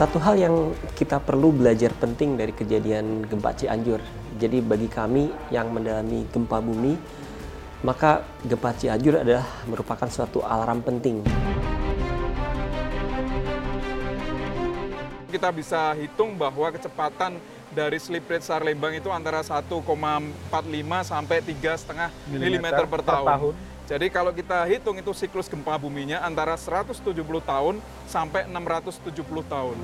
Satu hal yang kita perlu belajar penting dari kejadian gempa Cianjur. Jadi bagi kami yang mendalami gempa bumi, maka gempa Cianjur adalah merupakan suatu alarm penting. Kita bisa hitung bahwa kecepatan dari slip rate SAR Lembang itu antara 1,45 sampai 3,5 mm per tahun. Jadi kalau kita hitung itu siklus gempa buminya antara 170 tahun sampai 670 tahun.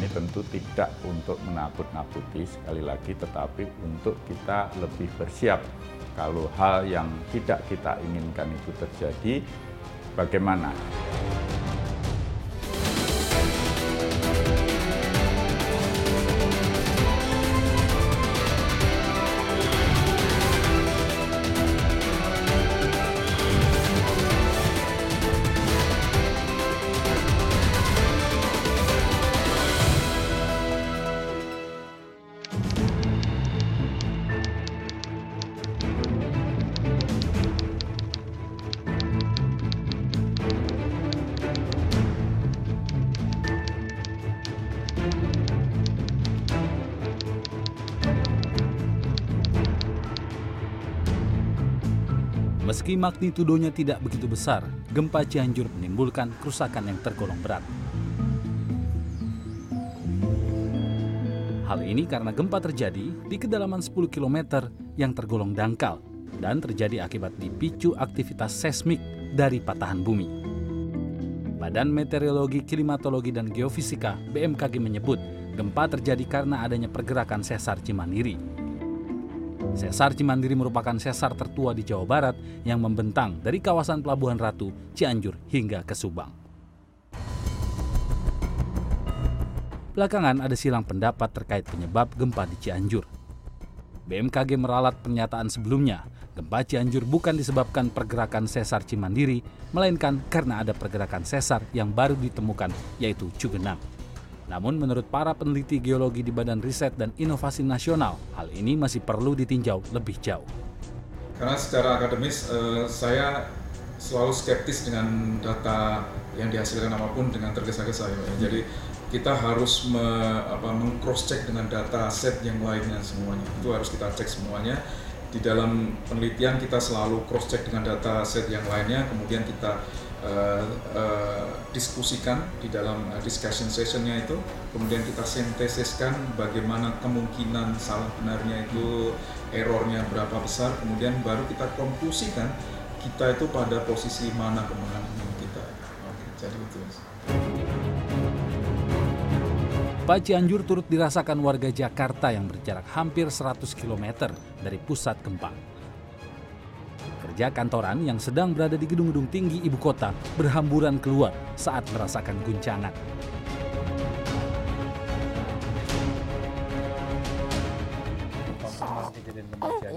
Ini tentu tidak untuk menakut-nakuti sekali lagi, tetapi untuk kita lebih bersiap kalau hal yang tidak kita inginkan itu terjadi, bagaimana? Meski magnitudonya tidak begitu besar, gempa Cianjur menimbulkan kerusakan yang tergolong berat. Hal ini karena gempa terjadi di kedalaman 10 km yang tergolong dangkal dan terjadi akibat dipicu aktivitas seismik dari patahan bumi. Badan Meteorologi, Klimatologi, dan Geofisika BMKG menyebut gempa terjadi karena adanya pergerakan sesar Cimandiri Sesar Cimandiri merupakan sesar tertua di Jawa Barat yang membentang dari kawasan Pelabuhan Ratu, Cianjur hingga ke Subang. Belakangan ada silang pendapat terkait penyebab gempa di Cianjur. BMKG meralat pernyataan sebelumnya, gempa Cianjur bukan disebabkan pergerakan sesar Cimandiri, melainkan karena ada pergerakan sesar yang baru ditemukan, yaitu Cugenang. Namun menurut para peneliti geologi di Badan Riset dan Inovasi Nasional, hal ini masih perlu ditinjau lebih jauh. Karena secara akademis eh, saya selalu skeptis dengan data yang dihasilkan apa pun dengan tergesa-gesa ya. Jadi kita harus me, apa, meng-cross check dengan data set yang lainnya semuanya. Itu harus kita cek semuanya. Di dalam penelitian kita selalu cross check dengan data set yang lainnya, kemudian kita uh, uh, diskusikan di dalam uh, discussion sessionnya itu. Kemudian kita sintesiskan bagaimana kemungkinan salah benarnya itu errornya berapa besar. Kemudian baru kita konklusikan kita itu pada posisi mana kemenangan kita. Oke, jadi itu Pak Cianjur turut dirasakan warga Jakarta yang berjarak hampir 100 km dari pusat gempa pekerja kantoran yang sedang berada di gedung-gedung tinggi ibu kota berhamburan keluar saat merasakan guncangan.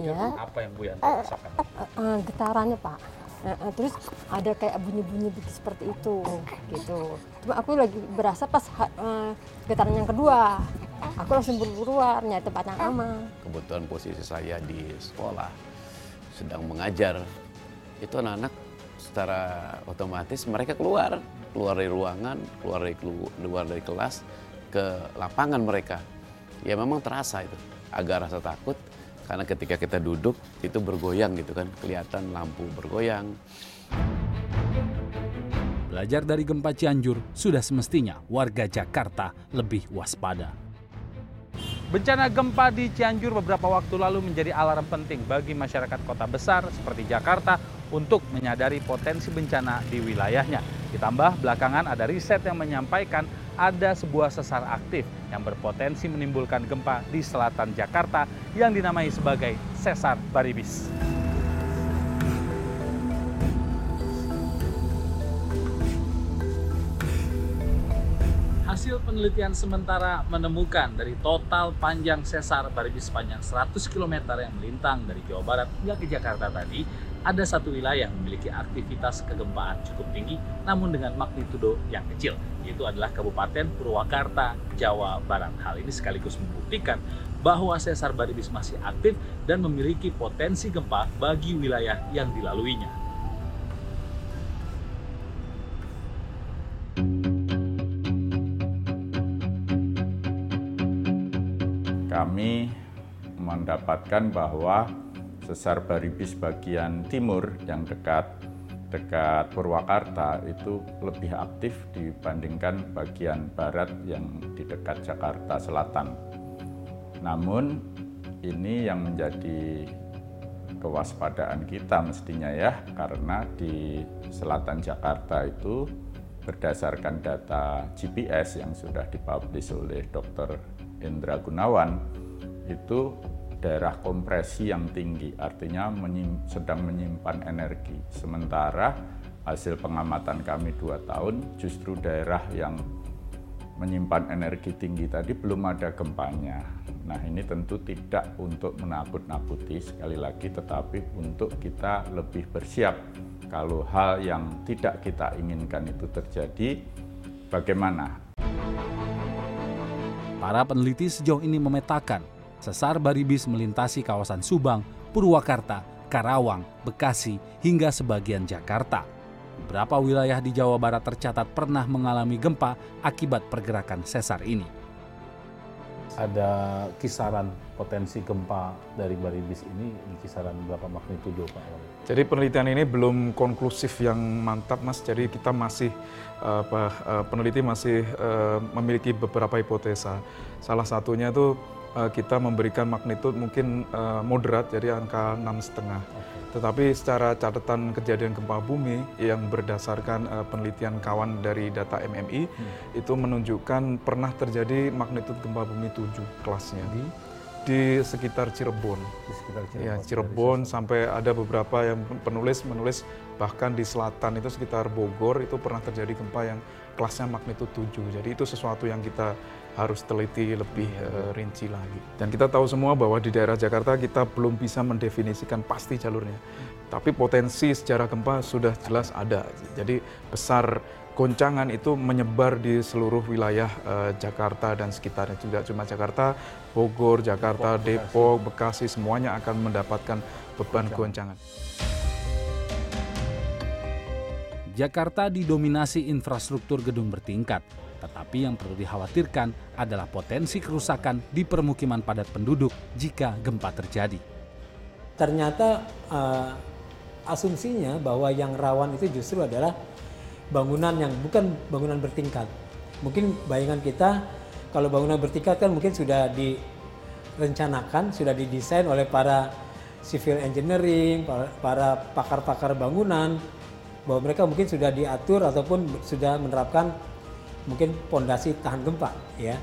Ya. apa yang Bu Yanti rasakan? Uh, getarannya Pak. Uh, uh, terus ada kayak bunyi-bunyi seperti itu, gitu. Cuma aku lagi berasa pas uh, getaran yang kedua, aku langsung buru-buru nyari tempat yang aman. Kebetulan posisi saya di sekolah, sedang mengajar, itu anak-anak secara otomatis mereka keluar, keluar dari ruangan, keluar dari keluar dari kelas ke lapangan mereka. Ya memang terasa itu, agak rasa takut karena ketika kita duduk itu bergoyang gitu kan, kelihatan lampu bergoyang. Belajar dari gempa Cianjur, sudah semestinya warga Jakarta lebih waspada. Bencana gempa di Cianjur beberapa waktu lalu menjadi alarm penting bagi masyarakat kota besar seperti Jakarta untuk menyadari potensi bencana di wilayahnya. Ditambah belakangan ada riset yang menyampaikan ada sebuah sesar aktif yang berpotensi menimbulkan gempa di selatan Jakarta yang dinamai sebagai sesar Baribis. Hasil penelitian sementara menemukan dari total panjang sesar Baribis sepanjang 100 km yang melintang dari Jawa Barat hingga ke Jakarta tadi, ada satu wilayah yang memiliki aktivitas kegempaan cukup tinggi namun dengan magnitudo yang kecil, yaitu adalah Kabupaten Purwakarta, Jawa Barat. Hal ini sekaligus membuktikan bahwa sesar Baribis masih aktif dan memiliki potensi gempa bagi wilayah yang dilaluinya. Kami mendapatkan bahwa sesar Baribis bagian timur yang dekat dekat Purwakarta itu lebih aktif dibandingkan bagian barat yang di dekat Jakarta Selatan. Namun ini yang menjadi kewaspadaan kita mestinya ya karena di selatan Jakarta itu berdasarkan data GPS yang sudah dipublish oleh Dr. Indra Gunawan itu daerah kompresi yang tinggi, artinya menyim, sedang menyimpan energi. Sementara hasil pengamatan kami dua tahun, justru daerah yang menyimpan energi tinggi tadi belum ada gempanya. Nah ini tentu tidak untuk menakut-nakuti sekali lagi, tetapi untuk kita lebih bersiap kalau hal yang tidak kita inginkan itu terjadi, bagaimana? Para peneliti sejauh ini memetakan sesar baribis melintasi kawasan Subang, Purwakarta, Karawang, Bekasi, hingga sebagian Jakarta. Beberapa wilayah di Jawa Barat tercatat pernah mengalami gempa akibat pergerakan sesar ini. Ada kisaran potensi gempa dari baribis ini di kisaran berapa magnitudo Pak? Jadi penelitian ini belum konklusif yang mantap Mas. Jadi kita masih apa peneliti masih memiliki beberapa hipotesa. Salah satunya itu uh, kita memberikan magnitud mungkin uh, moderat jadi angka enam setengah. Tetapi secara catatan kejadian gempa bumi yang berdasarkan uh, penelitian kawan dari data MMI hmm. itu menunjukkan pernah terjadi magnitud gempa bumi 7 kelasnya di di sekitar Cirebon. Di sekitar Cirebon. Ya, Cirebon sampai ada beberapa yang penulis menulis bahkan di selatan itu sekitar Bogor itu pernah terjadi gempa yang kelasnya magnitud 7. Jadi itu sesuatu yang kita harus teliti lebih uh, rinci lagi. Dan kita tahu semua bahwa di daerah Jakarta kita belum bisa mendefinisikan pasti jalurnya. Tapi potensi sejarah gempa sudah jelas ada. Jadi besar goncangan itu menyebar di seluruh wilayah uh, Jakarta dan sekitarnya. Tidak cuma Jakarta, Bogor, Jakarta, Depok, Bekasi, semuanya akan mendapatkan beban goncangan. Jakarta didominasi infrastruktur gedung bertingkat, tetapi yang perlu dikhawatirkan adalah potensi kerusakan di permukiman padat penduduk jika gempa terjadi. Ternyata uh, asumsinya bahwa yang rawan itu justru adalah bangunan yang bukan bangunan bertingkat. Mungkin bayangan kita kalau bangunan bertingkat kan mungkin sudah direncanakan, sudah didesain oleh para civil engineering, para pakar-pakar bangunan, bahwa mereka mungkin sudah diatur ataupun sudah menerapkan mungkin pondasi tahan gempa ya.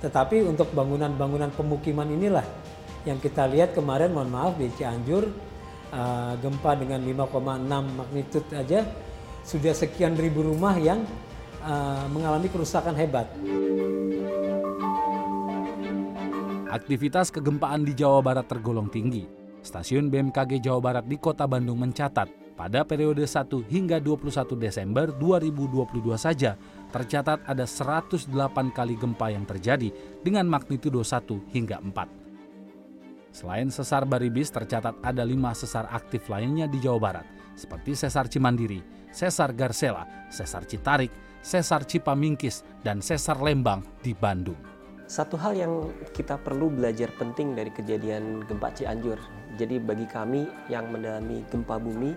Tetapi untuk bangunan-bangunan pemukiman inilah yang kita lihat kemarin mohon maaf di Cianjur uh, gempa dengan 5,6 magnitude aja sudah sekian ribu rumah yang uh, mengalami kerusakan hebat. Aktivitas kegempaan di Jawa Barat tergolong tinggi. Stasiun BMKG Jawa Barat di Kota Bandung mencatat pada periode 1 hingga 21 Desember 2022 saja tercatat ada 108 kali gempa yang terjadi dengan magnitudo 1 hingga 4. Selain sesar Baribis, tercatat ada lima sesar aktif lainnya di Jawa Barat, seperti sesar Cimandiri, sesar Garsela, sesar Citarik, sesar Cipamingkis, dan sesar Lembang di Bandung. Satu hal yang kita perlu belajar penting dari kejadian gempa Cianjur. Jadi bagi kami yang mendalami gempa bumi,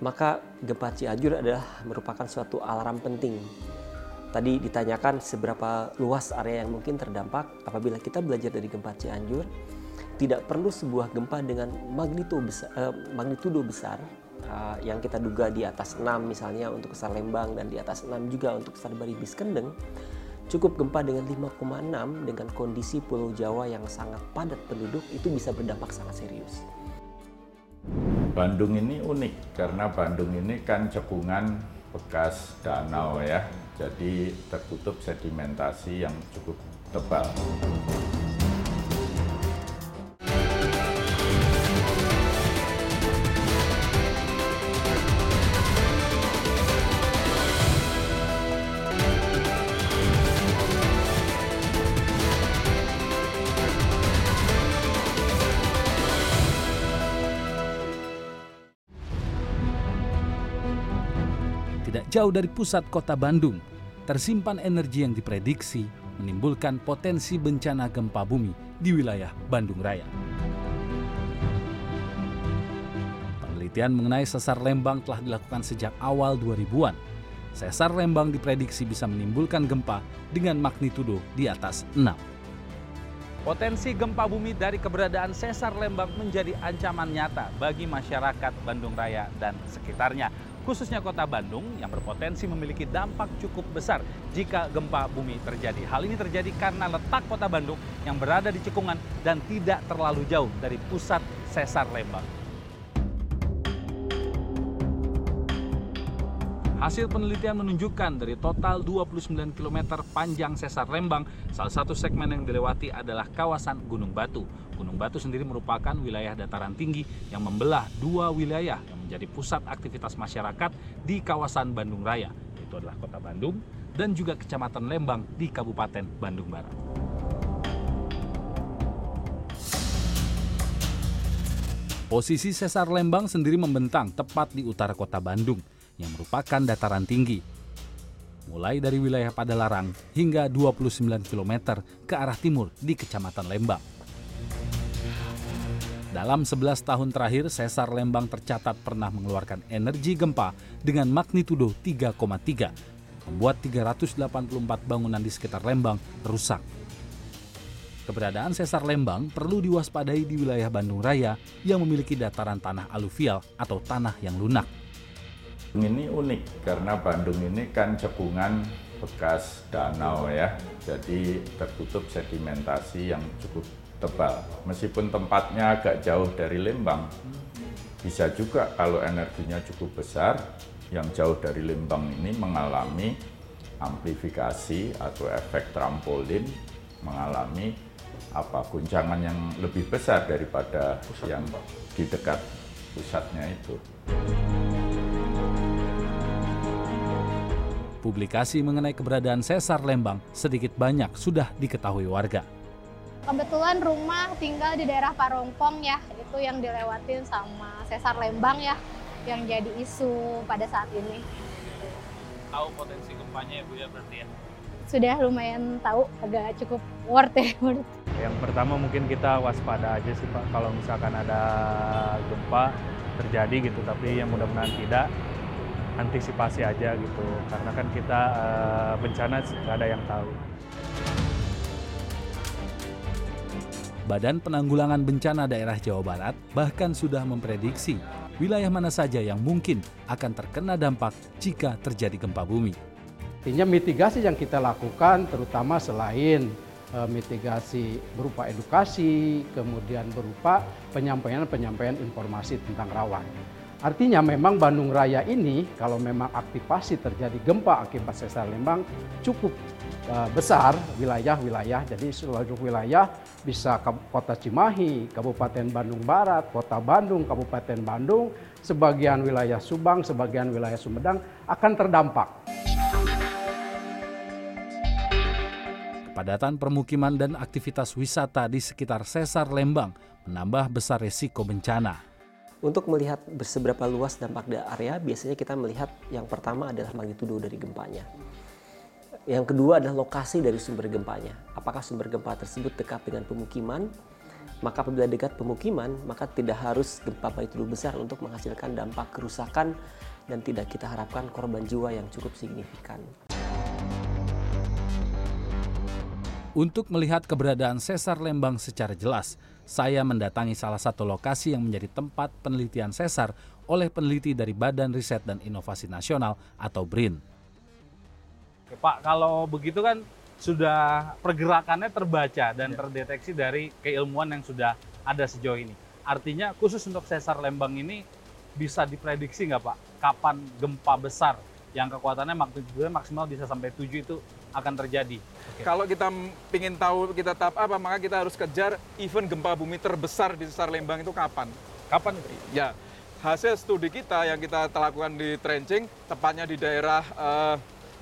maka gempa Cianjur adalah merupakan suatu alarm penting Tadi ditanyakan seberapa luas area yang mungkin terdampak apabila kita belajar dari gempa Cianjur. Tidak perlu sebuah gempa dengan magnitudo besar, eh, magnitudo besar uh, yang kita duga di atas 6 misalnya untuk sesar Lembang dan di atas 6 juga untuk sesar Baribis Kendeng. Cukup gempa dengan 5,6 dengan kondisi Pulau Jawa yang sangat padat penduduk itu bisa berdampak sangat serius. Bandung ini unik karena Bandung ini kan cekungan bekas danau ya jadi tertutup sedimentasi yang cukup tebal. Jauh dari pusat kota Bandung, tersimpan energi yang diprediksi menimbulkan potensi bencana gempa bumi di wilayah Bandung Raya. Penelitian mengenai sesar Lembang telah dilakukan sejak awal 2000-an. Sesar Lembang diprediksi bisa menimbulkan gempa dengan magnitudo di atas 6. Potensi gempa bumi dari keberadaan sesar Lembang menjadi ancaman nyata bagi masyarakat Bandung Raya dan sekitarnya, khususnya kota Bandung yang berpotensi memiliki dampak cukup besar jika gempa bumi terjadi. Hal ini terjadi karena letak kota Bandung yang berada di cekungan dan tidak terlalu jauh dari pusat sesar Lembang. Hasil penelitian menunjukkan dari total 29 km panjang sesar Lembang, salah satu segmen yang dilewati adalah kawasan Gunung Batu. Gunung Batu sendiri merupakan wilayah dataran tinggi yang membelah dua wilayah menjadi pusat aktivitas masyarakat di kawasan Bandung Raya. Itu adalah kota Bandung dan juga kecamatan Lembang di Kabupaten Bandung Barat. Posisi sesar Lembang sendiri membentang tepat di utara kota Bandung yang merupakan dataran tinggi. Mulai dari wilayah Padalarang hingga 29 km ke arah timur di Kecamatan Lembang. Dalam 11 tahun terakhir, Sesar Lembang tercatat pernah mengeluarkan energi gempa dengan magnitudo 3,3, membuat 384 bangunan di sekitar Lembang rusak. Keberadaan Sesar Lembang perlu diwaspadai di wilayah Bandung Raya yang memiliki dataran tanah aluvial atau tanah yang lunak. Ini unik karena Bandung ini kan cekungan bekas danau ya, jadi tertutup sedimentasi yang cukup tebal. Meskipun tempatnya agak jauh dari Lembang, bisa juga kalau energinya cukup besar, yang jauh dari Lembang ini mengalami amplifikasi atau efek trampolin, mengalami apa guncangan yang lebih besar daripada yang di dekat pusatnya itu. Publikasi mengenai keberadaan sesar Lembang sedikit banyak sudah diketahui warga. Kebetulan rumah tinggal di daerah Parompong ya, itu yang dilewatin sama sesar Lembang ya, yang jadi isu pada saat ini. Tahu potensi gempanya ya Bu ya berarti ya? Sudah lumayan tahu, agak cukup worth ya. Yang pertama mungkin kita waspada aja sih Pak, kalau misalkan ada gempa terjadi gitu, tapi yang mudah-mudahan tidak, antisipasi aja gitu karena kan kita uh, bencana nggak ada yang tahu. Badan Penanggulangan Bencana Daerah Jawa Barat bahkan sudah memprediksi wilayah mana saja yang mungkin akan terkena dampak jika terjadi gempa bumi. Artinya mitigasi yang kita lakukan terutama selain uh, mitigasi berupa edukasi, kemudian berupa penyampaian-penyampaian informasi tentang rawan. Artinya memang Bandung Raya ini kalau memang aktivasi terjadi gempa akibat sesar Lembang cukup uh, besar wilayah-wilayah. Jadi seluruh wilayah bisa Kota Cimahi, Kabupaten Bandung Barat, Kota Bandung, Kabupaten Bandung, sebagian wilayah Subang, sebagian wilayah Sumedang akan terdampak. Kepadatan permukiman dan aktivitas wisata di sekitar sesar Lembang menambah besar resiko bencana. Untuk melihat seberapa luas dampak area, biasanya kita melihat yang pertama adalah magnitudo dari gempanya. Yang kedua adalah lokasi dari sumber gempanya. Apakah sumber gempa tersebut dekat dengan pemukiman? Maka apabila dekat pemukiman, maka tidak harus gempa magnitudo besar untuk menghasilkan dampak kerusakan dan tidak kita harapkan korban jiwa yang cukup signifikan. Untuk melihat keberadaan sesar Lembang secara jelas, saya mendatangi salah satu lokasi yang menjadi tempat penelitian sesar oleh peneliti dari Badan Riset dan Inovasi Nasional atau BRIN. Oke, Pak, kalau begitu kan sudah pergerakannya terbaca dan ya. terdeteksi dari keilmuan yang sudah ada sejauh ini. Artinya khusus untuk sesar Lembang ini bisa diprediksi nggak Pak, kapan gempa besar yang kekuatannya maksimal bisa sampai 7 itu akan terjadi. Okay. Kalau kita ingin tahu kita tahap apa, maka kita harus kejar event gempa bumi terbesar di sesar Lembang itu kapan. Kapan? Ya, hasil studi kita yang kita lakukan di trenching, tepatnya di daerah uh,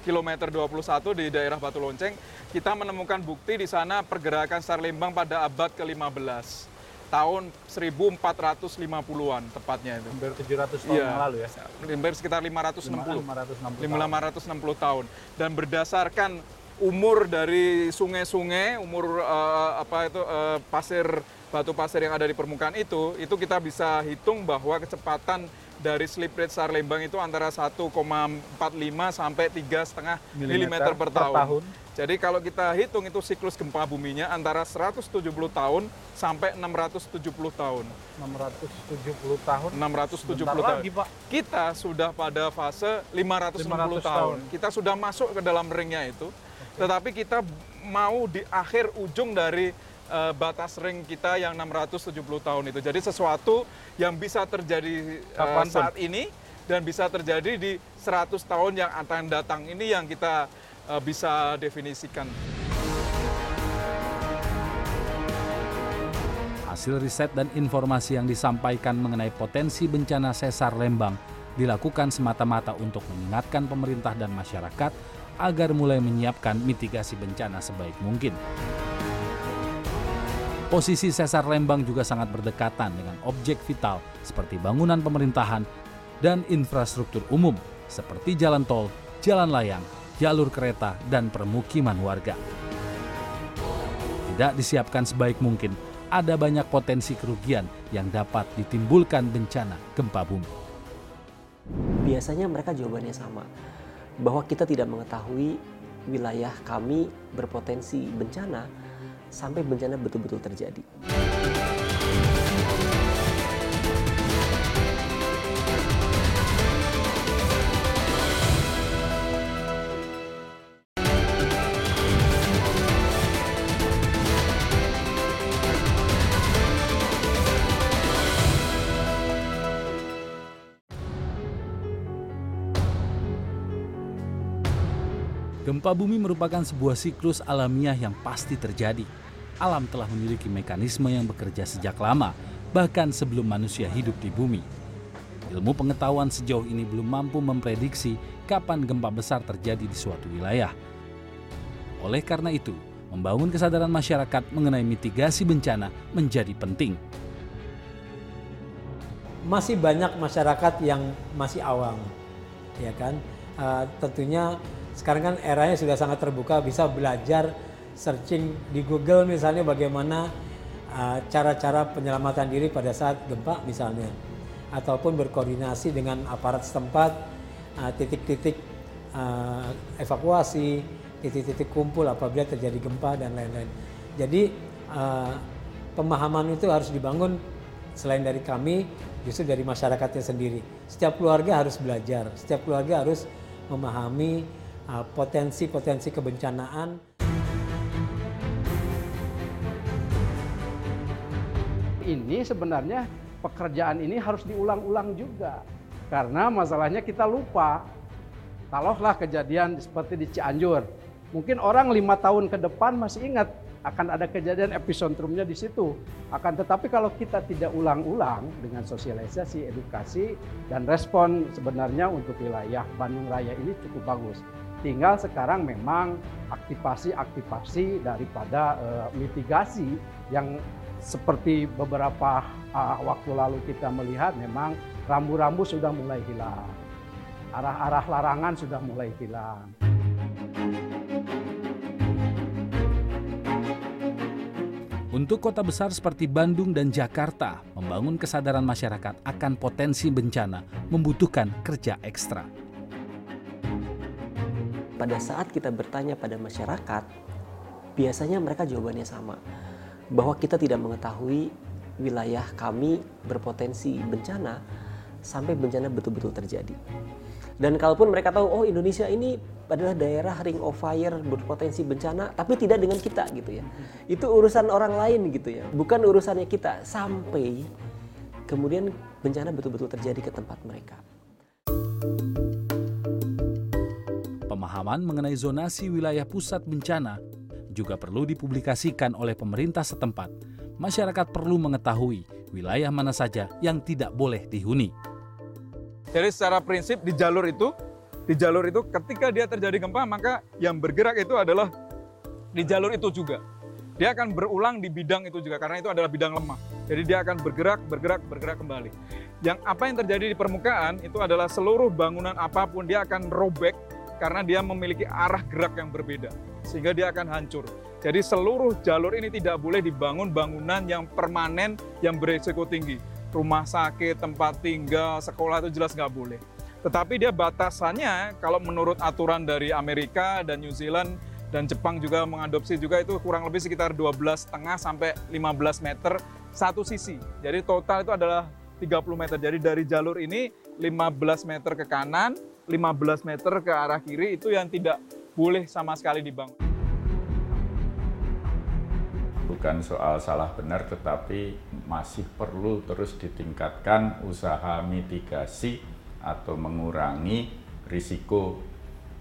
kilometer 21 di daerah Batu Lonceng, kita menemukan bukti di sana pergerakan sesar Lembang pada abad ke-15 tahun 1450-an tepatnya itu. Hampir 700 tahun ya. yang lalu ya. Hampir sekitar 560. 560. 560 tahun. tahun. Dan berdasarkan umur dari sungai-sungai, umur uh, apa itu uh, pasir batu pasir yang ada di permukaan itu, itu kita bisa hitung bahwa kecepatan dari slip rate SAR Lembang itu antara 1,45 sampai 3,5 mm per, per tahun. tahun. Jadi kalau kita hitung itu siklus gempa buminya antara 170 tahun sampai 670 tahun. 670 tahun. 670 Bentar tahun. Lagi, Pak. Kita sudah pada fase 560 500 tahun. tahun. Kita sudah masuk ke dalam ringnya itu. Okay. Tetapi kita mau di akhir ujung dari uh, batas ring kita yang 670 tahun itu. Jadi sesuatu yang bisa terjadi uh, saat ini dan bisa terjadi di 100 tahun yang akan datang ini yang kita uh, bisa definisikan. Hasil riset dan informasi yang disampaikan mengenai potensi bencana sesar Lembang dilakukan semata-mata untuk mengingatkan pemerintah dan masyarakat agar mulai menyiapkan mitigasi bencana sebaik mungkin. Posisi sesar Lembang juga sangat berdekatan dengan objek vital seperti bangunan pemerintahan dan infrastruktur umum seperti jalan tol, jalan layang, jalur kereta, dan permukiman warga. Tidak disiapkan sebaik mungkin, ada banyak potensi kerugian yang dapat ditimbulkan bencana gempa bumi. Biasanya mereka jawabannya sama, bahwa kita tidak mengetahui wilayah kami berpotensi bencana sampai bencana betul-betul terjadi. Gempa bumi merupakan sebuah siklus alamiah yang pasti terjadi alam telah memiliki mekanisme yang bekerja sejak lama, bahkan sebelum manusia hidup di bumi. Ilmu pengetahuan sejauh ini belum mampu memprediksi kapan gempa besar terjadi di suatu wilayah. Oleh karena itu, membangun kesadaran masyarakat mengenai mitigasi bencana menjadi penting. Masih banyak masyarakat yang masih awam, ya kan? Uh, tentunya sekarang kan eranya sudah sangat terbuka, bisa belajar searching di Google misalnya bagaimana uh, cara-cara uh, penyelamatan diri pada saat gempa misalnya. Ataupun berkoordinasi dengan aparat setempat uh, titik-titik uh, uh, evakuasi titik-titik kumpul apabila terjadi gempa dan lain-lain. Jadi uh, pemahaman itu harus dibangun selain dari kami justru dari masyarakatnya sendiri. Setiap keluarga harus belajar setiap keluarga harus memahami potensi-potensi uh, kebencanaan ini sebenarnya pekerjaan ini harus diulang-ulang juga. Karena masalahnya kita lupa. Taruhlah kejadian seperti di Cianjur. Mungkin orang lima tahun ke depan masih ingat akan ada kejadian epicentrumnya di situ. Akan tetapi kalau kita tidak ulang-ulang dengan sosialisasi, edukasi, dan respon sebenarnya untuk wilayah Bandung Raya ini cukup bagus. Tinggal sekarang memang aktivasi-aktivasi daripada uh, mitigasi yang seperti beberapa uh, waktu lalu kita melihat memang rambu-rambu sudah mulai hilang. Arah-arah larangan sudah mulai hilang. Untuk kota besar seperti Bandung dan Jakarta, membangun kesadaran masyarakat akan potensi bencana membutuhkan kerja ekstra. Pada saat kita bertanya pada masyarakat, biasanya mereka jawabannya sama bahwa kita tidak mengetahui wilayah kami berpotensi bencana sampai bencana betul-betul terjadi. Dan kalaupun mereka tahu, oh Indonesia ini adalah daerah ring of fire berpotensi bencana, tapi tidak dengan kita gitu ya. Itu urusan orang lain gitu ya, bukan urusannya kita. Sampai kemudian bencana betul-betul terjadi ke tempat mereka. Pemahaman mengenai zonasi wilayah pusat bencana juga perlu dipublikasikan oleh pemerintah setempat. Masyarakat perlu mengetahui wilayah mana saja yang tidak boleh dihuni. Jadi secara prinsip di jalur itu, di jalur itu ketika dia terjadi gempa maka yang bergerak itu adalah di jalur itu juga. Dia akan berulang di bidang itu juga karena itu adalah bidang lemah. Jadi dia akan bergerak, bergerak, bergerak kembali. Yang apa yang terjadi di permukaan itu adalah seluruh bangunan apa pun dia akan robek karena dia memiliki arah gerak yang berbeda sehingga dia akan hancur. Jadi seluruh jalur ini tidak boleh dibangun bangunan yang permanen yang beresiko tinggi. Rumah sakit, tempat tinggal, sekolah itu jelas nggak boleh. Tetapi dia batasannya kalau menurut aturan dari Amerika dan New Zealand dan Jepang juga mengadopsi juga itu kurang lebih sekitar 12,5 sampai 15 meter satu sisi. Jadi total itu adalah 30 meter. Jadi dari jalur ini 15 meter ke kanan, 15 meter ke arah kiri itu yang tidak boleh sama sekali dibangun. Bukan soal salah benar, tetapi masih perlu terus ditingkatkan usaha mitigasi atau mengurangi risiko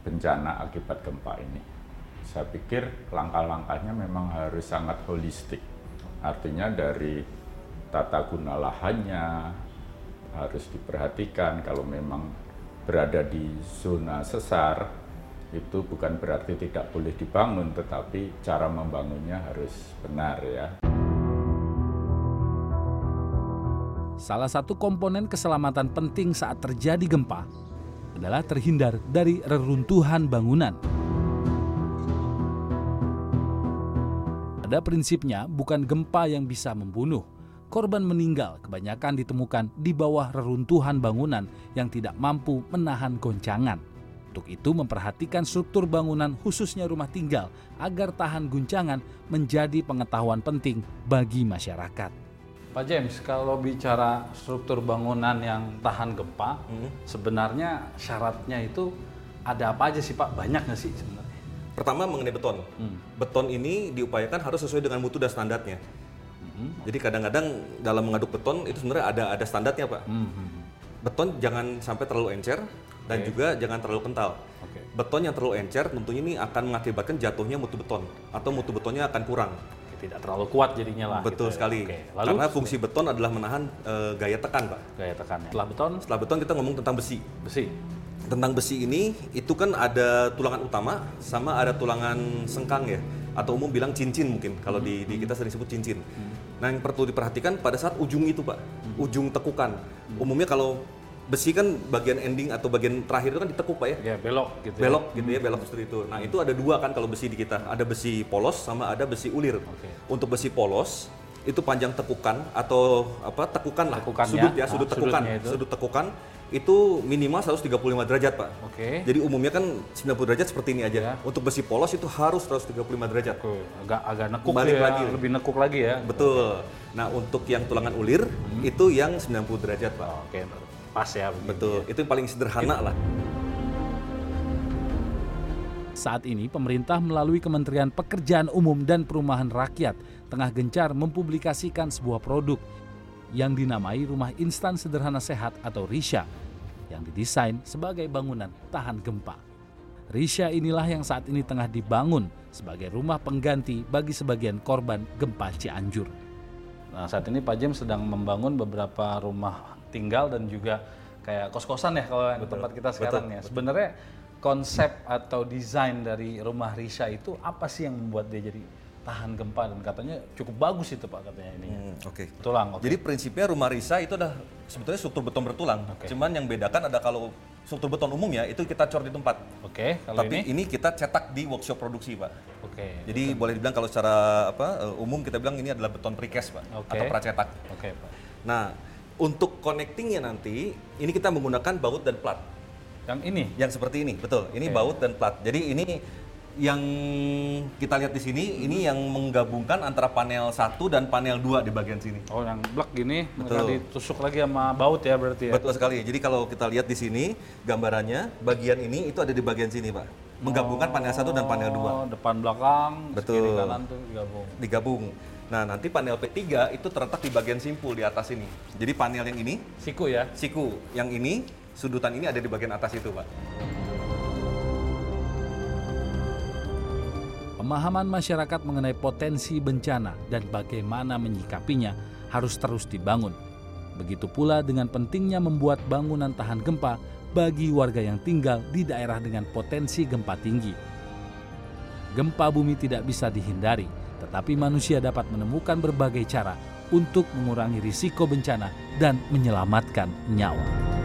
bencana akibat gempa ini. Saya pikir langkah-langkahnya memang harus sangat holistik. Artinya dari tata guna lahannya harus diperhatikan kalau memang berada di zona sesar itu bukan berarti tidak boleh dibangun tetapi cara membangunnya harus benar ya. Salah satu komponen keselamatan penting saat terjadi gempa adalah terhindar dari reruntuhan bangunan. Pada prinsipnya, bukan gempa yang bisa membunuh. Korban meninggal kebanyakan ditemukan di bawah reruntuhan bangunan yang tidak mampu menahan goncangan. Untuk itu, memperhatikan struktur bangunan, khususnya rumah tinggal, agar tahan guncangan menjadi pengetahuan penting bagi masyarakat. Pak James, kalau bicara struktur bangunan yang tahan gempa, hmm. sebenarnya syaratnya itu ada apa aja sih Pak? Banyak nggak sih sebenarnya? Pertama mengenai beton. Hmm. Beton ini diupayakan harus sesuai dengan mutu dan standarnya. Hmm. Jadi kadang-kadang dalam mengaduk beton itu sebenarnya ada ada standarnya Pak. Hmm. Beton jangan sampai terlalu encer dan okay. juga jangan terlalu kental. Okay. Beton yang terlalu encer tentunya ini akan mengakibatkan jatuhnya mutu beton atau mutu betonnya akan kurang tidak terlalu kuat jadinya lah. Betul gitu. Ya. sekali. Oke. Lalu, Karena fungsi beton adalah menahan uh, gaya tekan, Pak. Gaya tekan. Ya. Setelah beton? Setelah beton kita ngomong tentang besi. Besi. Tentang besi ini itu kan ada tulangan utama sama ada tulangan sengkang ya atau umum bilang cincin mungkin kalau hmm. di, di kita sering sebut cincin. Hmm. Nah yang perlu diperhatikan pada saat ujung itu pak, hmm. ujung tekukan. Hmm. Umumnya kalau besi kan bagian ending atau bagian terakhir itu kan ditekuk pak ya? Ya belok gitu. Ya. Belok ya. gitu ya, belok seperti itu. Nah itu ada dua kan kalau besi di kita, ada besi polos sama ada besi ulir. Okay. Untuk besi polos itu panjang tekukan atau apa tekukan lah, sudut ya, sudut nah, tekukan, sudut tekukan itu minimal 135 derajat pak. Oke. Okay. Jadi umumnya kan 90 derajat seperti ini aja. Ya. Untuk besi polos itu harus 135 derajat. Oke. Agak agak nekuk Balik ya, lagi. lebih nekuk lagi ya. Betul. Nah untuk yang tulangan ulir hmm. itu yang 90 derajat pak. Oke pas ya. Betul, ya. itu yang paling sederhana lah. Saat ini pemerintah melalui Kementerian Pekerjaan Umum dan Perumahan Rakyat tengah gencar mempublikasikan sebuah produk yang dinamai Rumah Instan Sederhana Sehat atau RISA yang didesain sebagai bangunan tahan gempa. RISA inilah yang saat ini tengah dibangun sebagai rumah pengganti bagi sebagian korban gempa Cianjur. Nah, saat ini Pak James sedang membangun beberapa rumah tinggal dan juga kayak kos-kosan ya kalau betul, tempat kita sekarang betul, ya. Sebenarnya konsep atau desain dari rumah Risa itu apa sih yang membuat dia jadi tahan gempa dan katanya cukup bagus itu pak katanya ini. Hmm, Oke. Okay. Tulang. Okay. Jadi prinsipnya rumah Risa itu adalah sebetulnya struktur beton bertulang. Okay. Cuman yang bedakan ada kalau struktur beton umum ya itu kita cor di tempat. Oke. Okay, Tapi ini? ini kita cetak di workshop produksi pak. Oke. Okay, Jadi betul. boleh dibilang kalau secara apa eh, umum kita bilang ini adalah beton precast pak okay. atau pracetak. Oke okay, pak. Nah untuk connectingnya nanti, ini kita menggunakan baut dan plat. Yang ini? Yang seperti ini, betul. Ini okay. baut dan plat. Jadi ini yang kita lihat di sini, hmm. ini yang menggabungkan antara panel satu dan panel dua di bagian sini. Oh, yang blok gini, betul. ditusuk lagi sama baut ya berarti ya? Betul sekali. Jadi kalau kita lihat di sini, gambarannya, bagian ini itu ada di bagian sini, Pak. Menggabungkan oh, panel satu dan panel dua. Oh, depan belakang, betul. kiri kanan tuh digabung. Digabung. Nah, nanti panel P3 itu terletak di bagian simpul di atas ini. Jadi panel yang ini siku ya. Siku. Yang ini sudutan ini ada di bagian atas itu, Pak. Pemahaman masyarakat mengenai potensi bencana dan bagaimana menyikapinya harus terus dibangun. Begitu pula dengan pentingnya membuat bangunan tahan gempa bagi warga yang tinggal di daerah dengan potensi gempa tinggi. Gempa bumi tidak bisa dihindari, tetapi manusia dapat menemukan berbagai cara untuk mengurangi risiko bencana dan menyelamatkan nyawa.